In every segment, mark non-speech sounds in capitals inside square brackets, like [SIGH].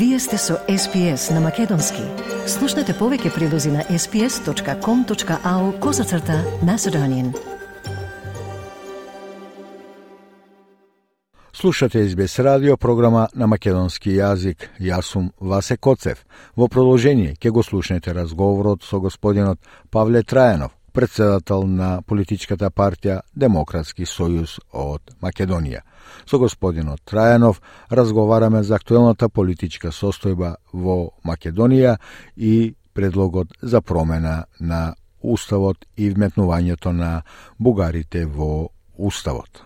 Вие сте со SPS на Македонски. Слушнете повеќе прилози на sps.com.au козацрта на Седонин. Слушате СБС радио, програма на македонски јазик. Јас сум Васе Коцев. Во продолжение ќе го слушнете разговорот со господинот Павле Трајанов, председател на политичката партија Демократски сојуз од Македонија. Со господинот Трајанов разговараме за актуелната политичка состојба во Македонија и предлогот за промена на Уставот и вметнувањето на бугарите во Уставот.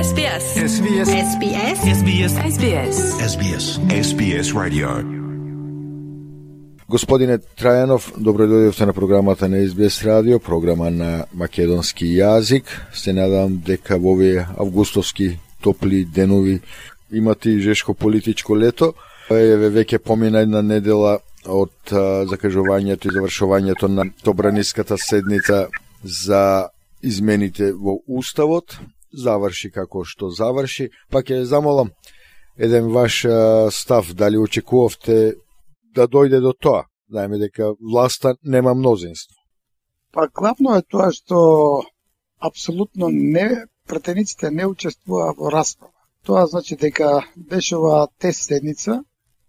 SBS. SBS. SBS. SBS. SBS. SBS. SBS Radio. Господине Трајанов, добро дојдовте на програмата на СБС радио, програма на македонски јазик. Се надам дека во овие августовски топли денови имате и жешко политичко лето. Еве веќе помина една недела од закажувањето и завршувањето на Тобраниската седница за измените во Уставот. Заврши како што заврши. Па ќе замолам еден ваш став, дали очекувавте да дојде до тоа. Знаеме дека власта нема мнозинство. Па главно е тоа што апсолутно не претениците не учествуваа во расправа. Тоа значи дека беше оваа тест седница,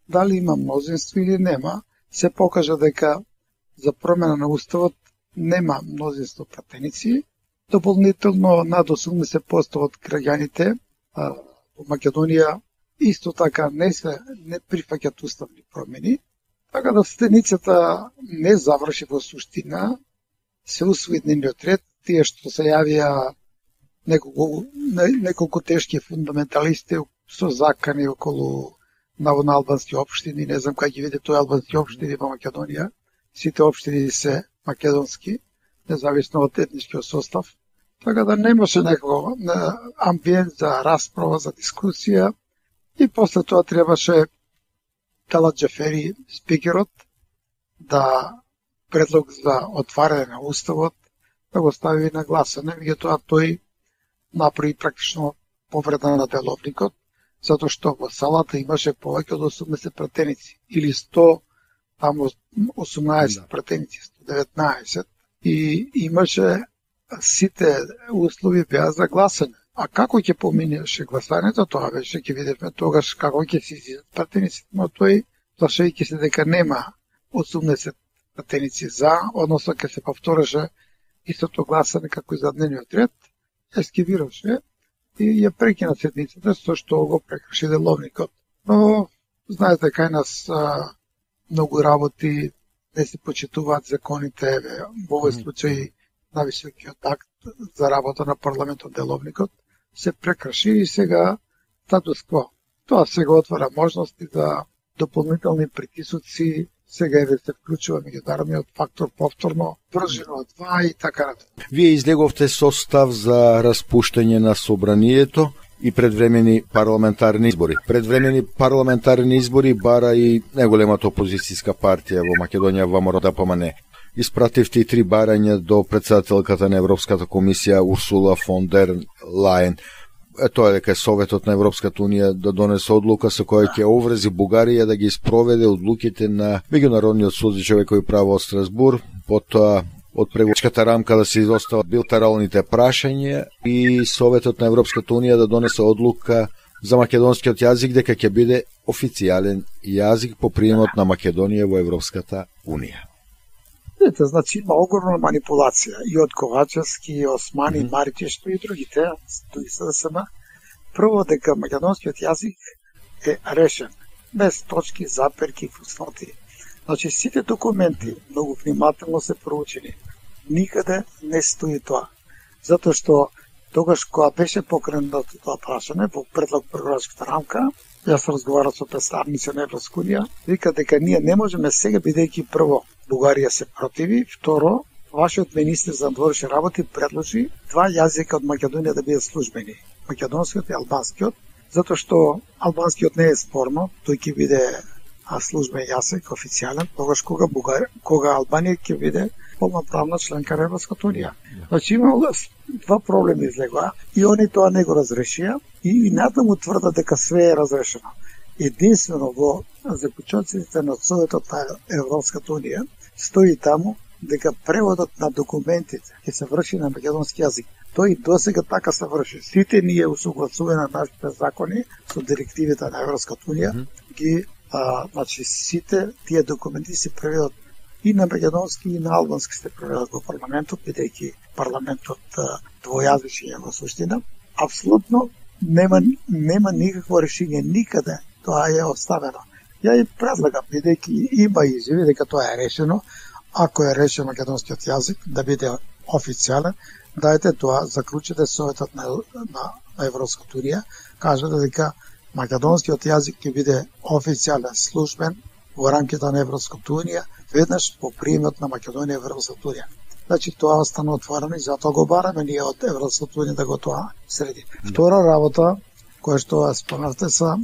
дали има мнозинство или нема, се покажа дека за промена на уставот нема мнозинство претеници. Дополнително над 80% од граѓаните во Македонија исто така не се не прифаќаат уставни промени Така да стеницата не заврши во суштина, се усвои дневниот ред, тие што се јавија неколку, неколку тешки фундаменталисти со закани околу наводно албански општини, не знам кај ги види тој албански општини во Македонија. Сите општини се македонски, независно од етничкиот состав. Така да немаше некој амбиент за расправа, за дискусија и после тоа требаше Талат Джафери, спикерот, да предлог за отварање на уставот да го стави на гласане, меѓутоа тој направи практично повреда на деловникот, затоа што во салата имаше повеќе од 80 пратеници, или 100, таму 18 да. пратеници, 119, и имаше сите услови беа за гласање. А како ќе поминеше гласањето, тоа беше ќе видевме тогаш како ќе се изидат пратениците, но тој плашејќи се дека нема 80 пратеници за, односно ќе се повтореше истото гласање како и за дневниот ред, ескивираше и ја прекина седницата со што го прекрши деловникот. Но знаете кај нас а, многу работи не се почитуваат законите, во овој случај нависокиот акт за работа на парламентот деловникот се прекрши и сега статус кво. Тоа сега отвара можности за дополнителни притисоци, сега е да се вклучува меѓународниот фактор повторно, бржено два и така натаму. Вие излеговте состав за распуштање на собранието и предвремени парламентарни избори. Предвремени парламентарни избори бара и најголемата опозицијска партија во Македонија ВМРО да помане. Испративте и три барања до председателката на Европската комисија Урсула фон дер Лајен. Е, тоа е дека Советот на Европската Унија да донесе одлука со која ќе оврзи Бугарија да ги спроведе одлуките на Меѓународниот суд за човекови права од Страсбур, потоа од преговарачката рамка да се изостават билатералните прашања и Советот на Европската Унија да донесе одлука за македонскиот јазик дека ќе биде официјален јазик по приемот на Македонија во Европската Унија. Видите, значи има огромна манипулација и од Ковачевски, и Османи, mm -hmm. Маричешто и другите, тој СДСМ. Прво дека македонскиот јазик е решен, без точки, заперки, фусноти. Значи сите документи многу внимателно се проучени. Никаде не стои тоа. Затоа што тогаш кога беше покренато тоа прашање во предлог преговарачката рамка, Јас разговарав со представници на Европска унија, вика дека ние не можеме сега бидејќи прво Бугарија се противи, второ вашиот министер за надворешни работи предложи два јазика од Македонија да бидат службени, македонскиот и албанскиот, затоа што албанскиот не е спорно, тој ќе биде службен јазик официјален, тогаш кога Бугар... кога Албанија ќе биде полноправна членка на Европската унија. Значи има два проблеми излегоа и они тоа не го разрешија и, и натаму тврда дека све е разрешено. единствено во заклучоците на Советот на Европската Унија стои таму дека преводот на документите ќе се врши на македонски јазик. Тој и досега така се врши. Сите ние усогласуваме на нашите закони со директивите на Европската Унија, mm -hmm. ги а, значи сите тие документи се преведат и на македонски и на албански се преведат во парламентот, бидејќи парламентот двојазичен во суштина. Апсолутно нема нема никакво решение никаде тоа е оставено. Ја и предлагам, бидејќи има изјави дека тоа е решено, ако е решен македонскиот јазик да биде официјален, дајте тоа, заклучите Советот на, на, на Европската Унија, кажете дека македонскиот јазик ќе биде официјален службен во рамките на Европската Унија, веднаш по приемот на Македонија во Европската Унија. Значи тоа остана отворено и затоа го бараме ние од Европската Унија да го тоа среди. Втора работа која што спомнавте са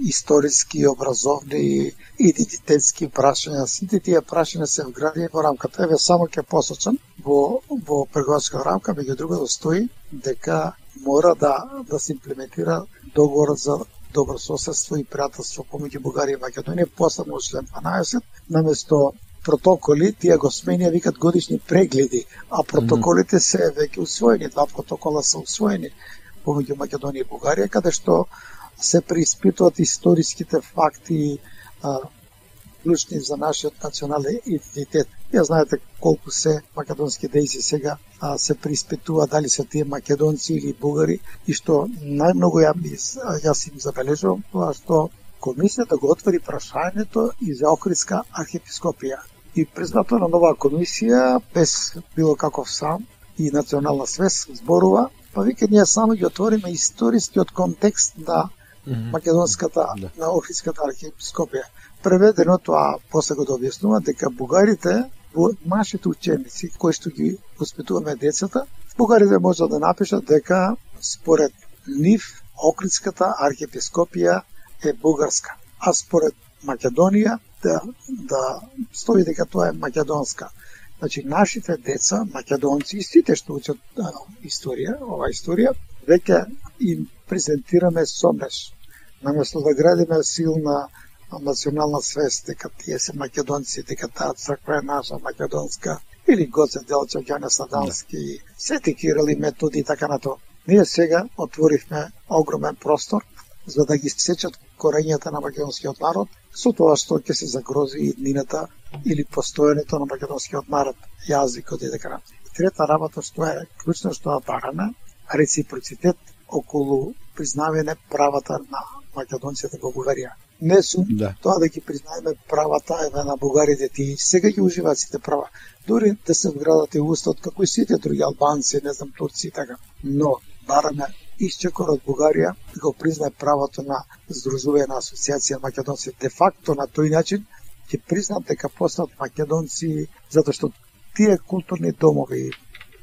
историски, образовни и идентитетски прашања. Сите тие прашања се вградени во рамката. Еве само ќе посочам во во преговарска рамка, меѓу другото стои дека мора да да се имплементира договорот за добро соседство и пријателство помеѓу Бугарија и Македонија, посебно член 12, наместо протоколи, тие го сменија викат годишни прегледи, а протоколите се веќе усвоени, два протокола се усвоени помеѓу Македонија и Бугарија, каде што се преиспитуваат историските факти а, клучни за нашиот национален идентитет. Ја знаете колку се македонски дејци сега а, се преиспитува дали се тие македонци или бугари и што најмногу ја, јас им забележувам тоа што комисијата го отвори прашањето и за Охридска архиепископија. И признато на нова комисија, без било каков сам и национална свес, зборува, па вика ние само ги отвориме историскиот контекст на македонската да. на Охридската архиепископија. Преведено тоа после го објаснува дека бугарите во нашите ученици кои што ги воспитуваме децата, Бугарија може да напишат дека според нив Охридската архиепископија е бугарска, а според Македонија да, да стои дека тоа е македонска. Значи, нашите деца, македонци и сите што учат а, историја, ова историја, веќе им презентираме сомнеш. Наместо да градиме силна национална свест дека тие се македонци, дека таа црква е наша македонска, или Гоце Делчев, Јане Садански, да. Свети Кирил и Методи и така нато. Ние сега отворивме огромен простор за да ги сечат корењата на македонскиот народ, со тоа што ќе се загрози иднината или постојањето на македонскиот народ, јазикот и така. Трета работа што е клучно што бараме, реципроцитет околу признавање правата на македонците во Бугарија. Не сум да. тоа да ги признаеме правата еве на бугарите, ти сега ги уживаат сите права. Дури да се вградат и устот како и сите други албанци, не знам турци и така. Но бараме исчекор од Бугарија да го признае правото на здружување на асоциација македонци. Де факто на тој начин ќе признаат дека постат македонци затоа што тие културни домови,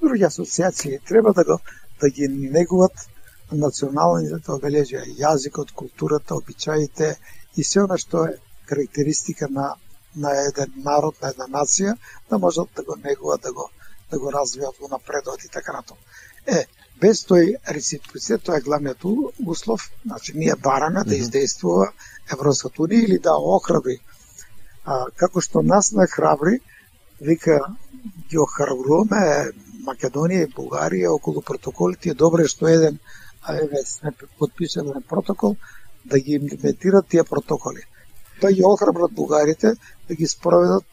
други асоциации треба да го да ги негуват националните обележија, јазикот, културата, обичаите и се она што е карактеристика на на еден народ, на една нација, да можат да го негуваат, да го да го развијат во напредот и така натаму. Е, без тој реципроцитет, тоа е главниот услов, значи ние бараме да издействува Европската унија или да охрабри. А, како што нас не храбри, вика ги охрабруваме Македонија и Бугарија околу протоколите, е добро што еден еве сме подписали на протокол да ги имплементират тие протоколи. Тоа ги охрабрат бугарите да ги спроведат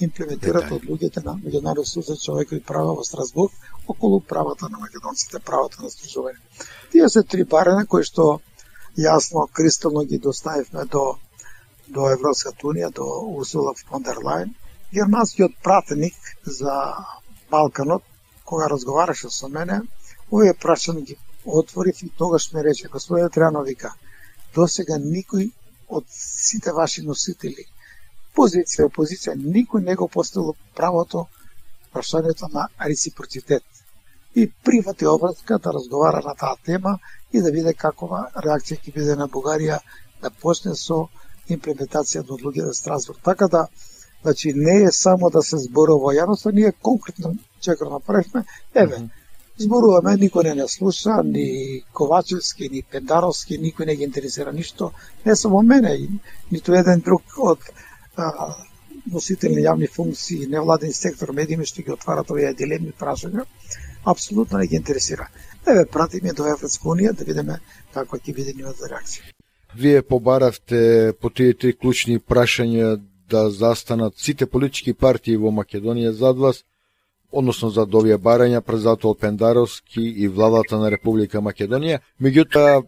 имплементират од луѓето на Меѓународен суд за човекови права во Страсбург околу правата на македонците, правата на сдружување. Тие се три барања кои што јасно кристално ги доставивме до до Европската унија, до Урсула фон дер Лајн. Германскиот пратеник за Балканот, кога разговараше со мене, овие прашања ги отворив и тогаш ме рече, господине Триано вика, до сега никој од сите ваши носители, позиција, опозиција, никој не го поставил правото прашањето на реципроцитет. И прифати обратка да разговара на таа тема и да види какова реакција ќе биде на Бугарија да почне со имплементација од луѓе за Страсбург. Така да, значи, не е само да се зборува јаноста, ние конкретно чека направивме, еве, mm -hmm зборуваме, никој не не слуша, ни Ковачевски, ни Пендаровски, никој не ги интересира ништо, не само мене, ниту еден друг од а, носители на јавни функции, невладен сектор, медиуми што ги отварат овие дилеми прашања, апсолутно не ги интересира. Еве пратиме до Европска унија да видиме каква ќе биде нивната реакција. Вие побаравте по тие три клучни прашања да застанат сите политички партии во Македонија зад вас, односно за овие барања председател Пендаровски и владата на Република Македонија. Меѓутоа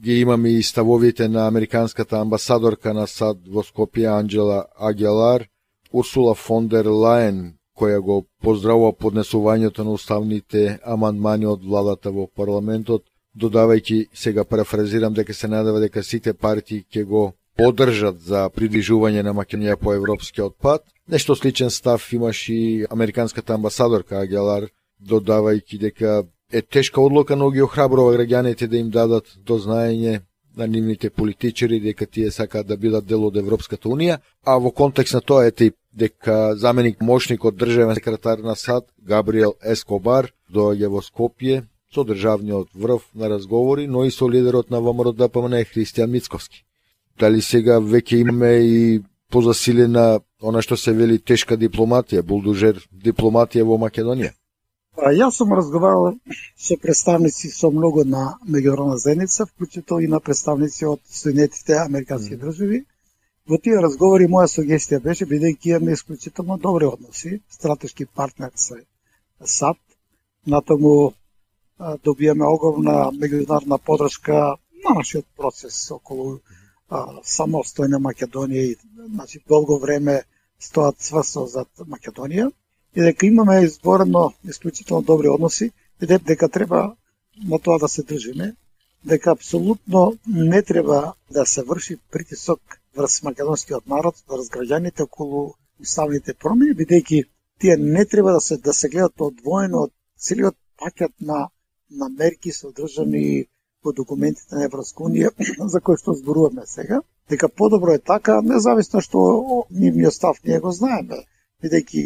ги имаме и ставовите на американската амбасадорка на САД во Скопје Анджела Агелар, Урсула фон дер Лайен која го поздравува поднесувањето на уставните амандмани од владата во парламентот, додавајќи сега парафразирам дека се надава дека сите партии ќе го поддржат за придвижување на Македонија по европскиот пат. Нешто сличен став имаш и американската амбасадорка Агелар, додавајќи дека е тешка одлука, но ги охрабрува граѓаните да им дадат до знаење на нивните политичари дека тие сакаат да бидат дел од Европската Унија, а во контекст на тоа ете дека заменик мошник од државен секретар на САД Габриел Ескобар доаѓа во Скопје со државниот врв на разговори, но и со лидерот на ВМРО ДПМН Христијан Мицковски. Дали сега веќе имаме и позасилена она што се вели тешка дипломатија, булдужер дипломатија во Македонија? А, јас сум разговарал со представници со многу на меѓународна заедница, вклучително и на представници од Соединетите Американски mm. држави. Во тие разговори моја сугестија беше бидејќи имаме исклучително добри односи, стратешки партнер со САД, натаму добијаме огромна меѓународна подршка на нашиот процес околу самостојна Македонија и значи долго време стоат цврсо зад Македонија. И дека имаме изборно исклучително добри односи и дека треба на тоа да се држиме, дека апсолутно не треба да се врши притисок врз македонскиот народ, врз граѓаните околу уставните промени, бидејќи тие не треба да се да се гледат одвоено од целиот пакет на на мерки содржани во документите на Европска унија [CLEARS THROAT] за кои што зборуваме сега, дека подобро е така, независно што нивниот став ние го знаеме, бидејќи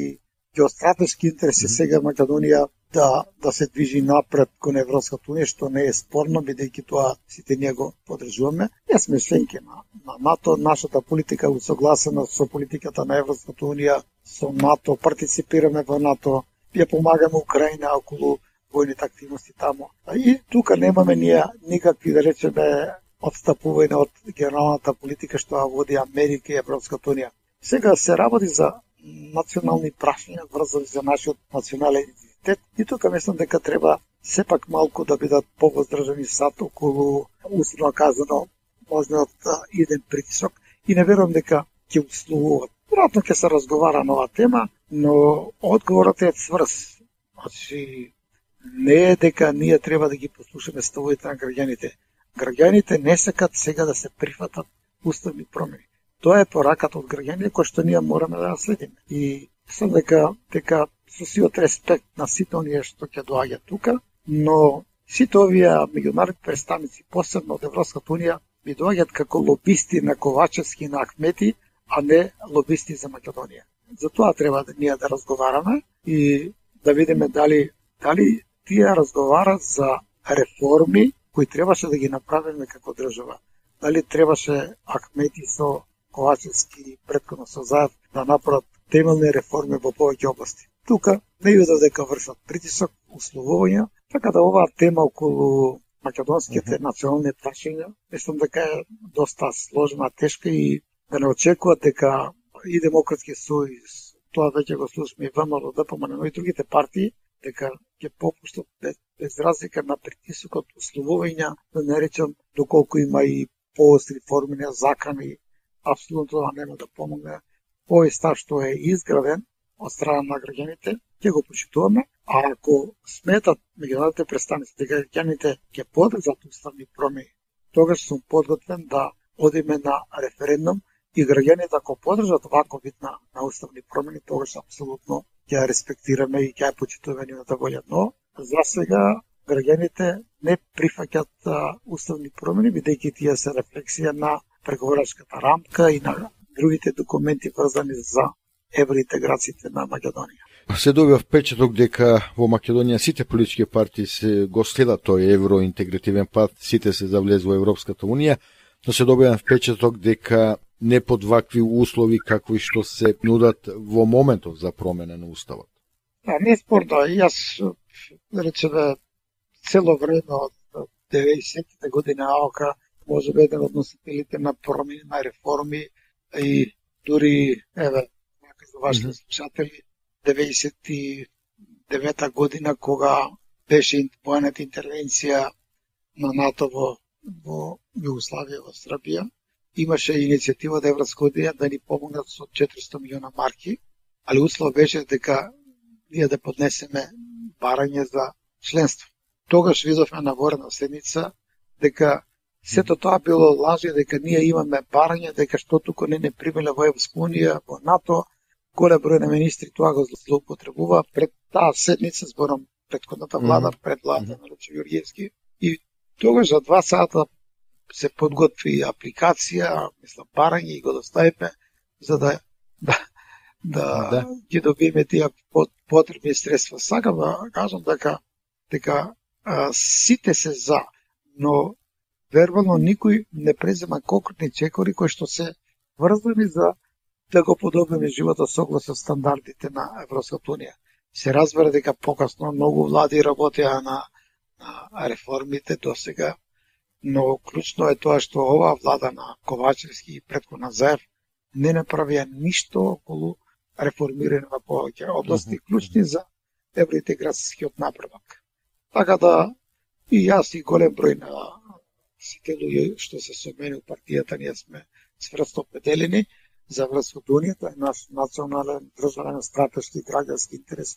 геостратешки интерес е сега Македонија да да се движи напред кон Европската унија, што не е спорно, бидејќи тоа сите ние го подржуваме. Јас сме членки на, на НАТО, нашата политика е усогласена со политиката на Европската унија, со НАТО, партиципираме во НАТО, ја помагаме Украина околу војните активности таму. И тука немаме ние никакви, да речеме, отстапување од генералната политика што ја води Америка и Европската унија. Сега се работи за национални прашања врзани за нашиот национален идентитет и тука мислам дека треба сепак малку да бидат повоздржани сад околу условно казано можниот иден притисок и не верувам дека ќе услугуваат. Веројатно ќе се разговара нова тема, но одговорот е сврз. Значи, не е дека ние треба да ги послушаме ставовите на граѓаните. Граѓаните не сакат сега да се прифатат уставни промени. Тоа е пораката од граѓаните кој што ние мораме да ја следиме. И мислам дека дека со сиот респект на сите оние што ќе доаѓа тука, но сите овие меѓународни представници, посебно од Европската унија, ми доаѓаат како лобисти на Ковачевски и на Ахмети, а не лобисти за Македонија. За тоа треба да ние да разговараме и да видиме дали дали тие разговарат за реформи кои требаше да ги направиме како држава. Дали требаше Ахмети со Ковачевски предходно со Заев да направат темелни реформи во повеќе области. Тука не видов дека вршат притисок, условувања, така да оваа тема околу македонските mm -hmm. национални прашања, мислам дека е доста сложна, тешка и да не очекуваат дека и Демократски сојуз, тоа веќе го слушаме и ВМРО, ДПМН, но и другите партии, дека ќе попуштат без, без разлика на притисокот условувања, да не речам доколку има и поостри форми на закани, апсолутно тоа нема да помогне. Овој став што е изграден од страна на граѓаните, ќе го почитуваме, а ако сметат меѓународните представници дека граѓаните ќе подржат уставни промени, тогаш сум подготвен да одиме на референдум и граѓаните ако подржат ваков вид на, на уставни промени, тогаш апсолутно ќе респектираме и ќе почитуваме нивната волја. Но, за сега, граѓаните не прифаќат уставни промени, бидејќи тие се рефлексија на преговорачката рамка и на другите документи врзани за евроинтеграциите на Македонија. Се добива впечаток дека во Македонија сите политички партии се го следат тој евроинтегративен пат, сите се завлез во Европската Унија, но се добива впечаток дека не под вакви услови какви што се нудат во моментов за промена на уставот. А не спорно, јас речеме цело време од 90-те години АОК може би еден од носителите на промени, на реформи и дури, еве, за вашите слушатели, 99 година кога беше воената интервенција на НАТО во, во Југославија, во Србија, имаше иницијатива од Европска унија да ни помогнат со 400 милиона марки, али услов беше дека ние да поднесеме барање за членство. Тогаш видовме на воена седница дека сето тоа било лажи, дека ние имаме барање, дека што туку не не примеле во Европска унија, во НАТО, голем број на министри тоа го злоупотребува пред таа седница, зборам предходната влада, пред влада на Руче Јоргиевски. И тогаш за два сата се подготви апликација, мислам, барање и го доставиме за да да, да, да. ги добиеме тие потребни средства. Сакам да кажам дека дека а, сите се за, но вербално никој не презема конкретни чекори кои што се врзани за да го подобриме животот согласно стандардите на Европската Унија. Се разбира дека покасно многу влади работеа на, на реформите до сега, но клучно е тоа што оваа влада на Ковачевски и предходна Заев не направија ништо околу реформирање на повеќе области, клучни за евроинтеграцијскиот напредок. Така да и јас и голем број на сите луѓе што се со мене у партијата, ние сме сврсто поделени, за Врското Унија, тоа е наш национален, државен, стратешки, граѓански интерес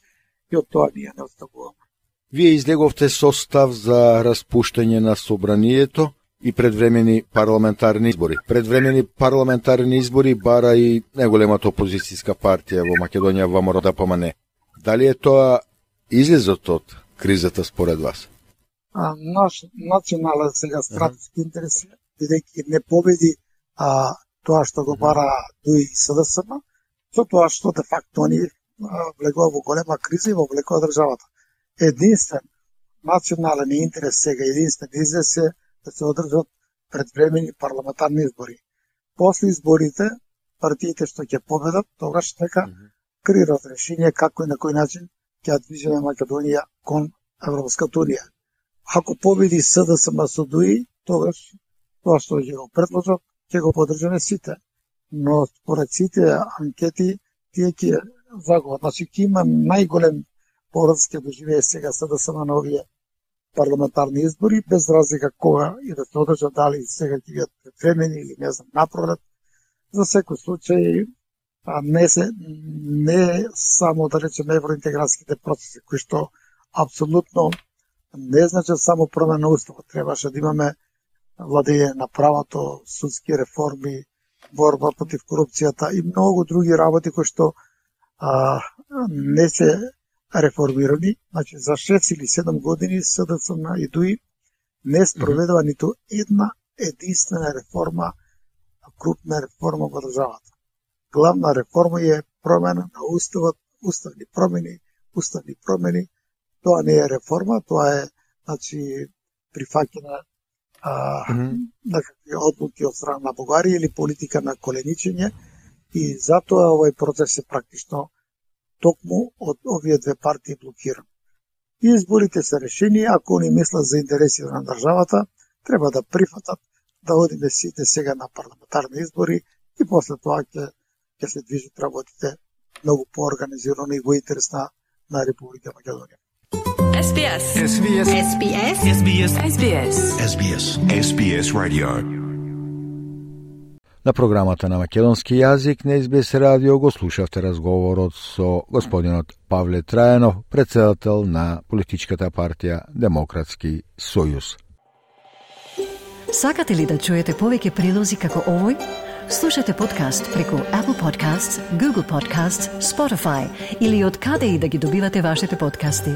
и од тоа ние не отстапуваме. Вие излеговте состав за распуштање на собранието и предвремени парламентарни избори. Предвремени парламентарни избори бара и неголемата опозицијска партија во Македонија ВМРО да помане. Дали е тоа излезот од кризата според вас? А, наш национален сега стратешки интерес, бидејќи не победи а, тоа што го бара ДУИ и СДСМ, со тоа што де факто они влегува во голема криза и во влекува државата. Единствен национален интерес сега, единствен израз е да се одржат предвремени парламентарни избори. После изборите, партиите што ќе победат, тогаш нека креират решение како и на кој начин ќе движиме Македонија кон Европската Унија. Ако победи СДСМ со ДУИ, тогаш тоа што ќе го предложат ќе го поддржаме сите. Но според сите анкети, тие ќе загубат. Значи, ќе има најголем пораз ќе доживее сега да СДСМ на овие парламентарни избори, без разлика кога и да се одржат, дали сега ќе бидат предвремени или не знам, напролет. За секој случај, а не се не само да речеме евроинтеграцијските процеси кои што апсолутно не значат само промена на уставот, требаше да имаме владење на правото, судски реформи, борба против корупцијата и многу други работи кои што а, не се реформирани. Значи, за 6 или 7 години СДСМ и ДУИ не спроведува ниту една единствена реформа, крупна реформа во државата. Главна реформа е промена на уставот, уставни промени, уставни промени. Тоа не е реформа, тоа е значи прифаќање а, mm -hmm. некакви одлуки од страна на Бугарија или политика на коленичење и затоа овој процес е практично токму од овие две партии блокиран. И изборите се решени, ако они мислат за интересите на државата, треба да прифатат да одиме сите сега на парламентарни избори и после тоа ќе ќе се движат работите многу поорганизирано и во интерес на, на Република Македонија. SBS. SBS. SBS. SBS. SBS. SBS. SBS Radio. На програмата на македонски јазик на СБС радио го слушавте разговорот со господинот Павле Трајанов, председател на политичката партија Демократски сојуз. Сакате ли да чуете повеќе прилози како овој? Слушате подкаст преку Apple Podcasts, Google Podcasts, Spotify или од каде и да ги добивате вашите подкасти.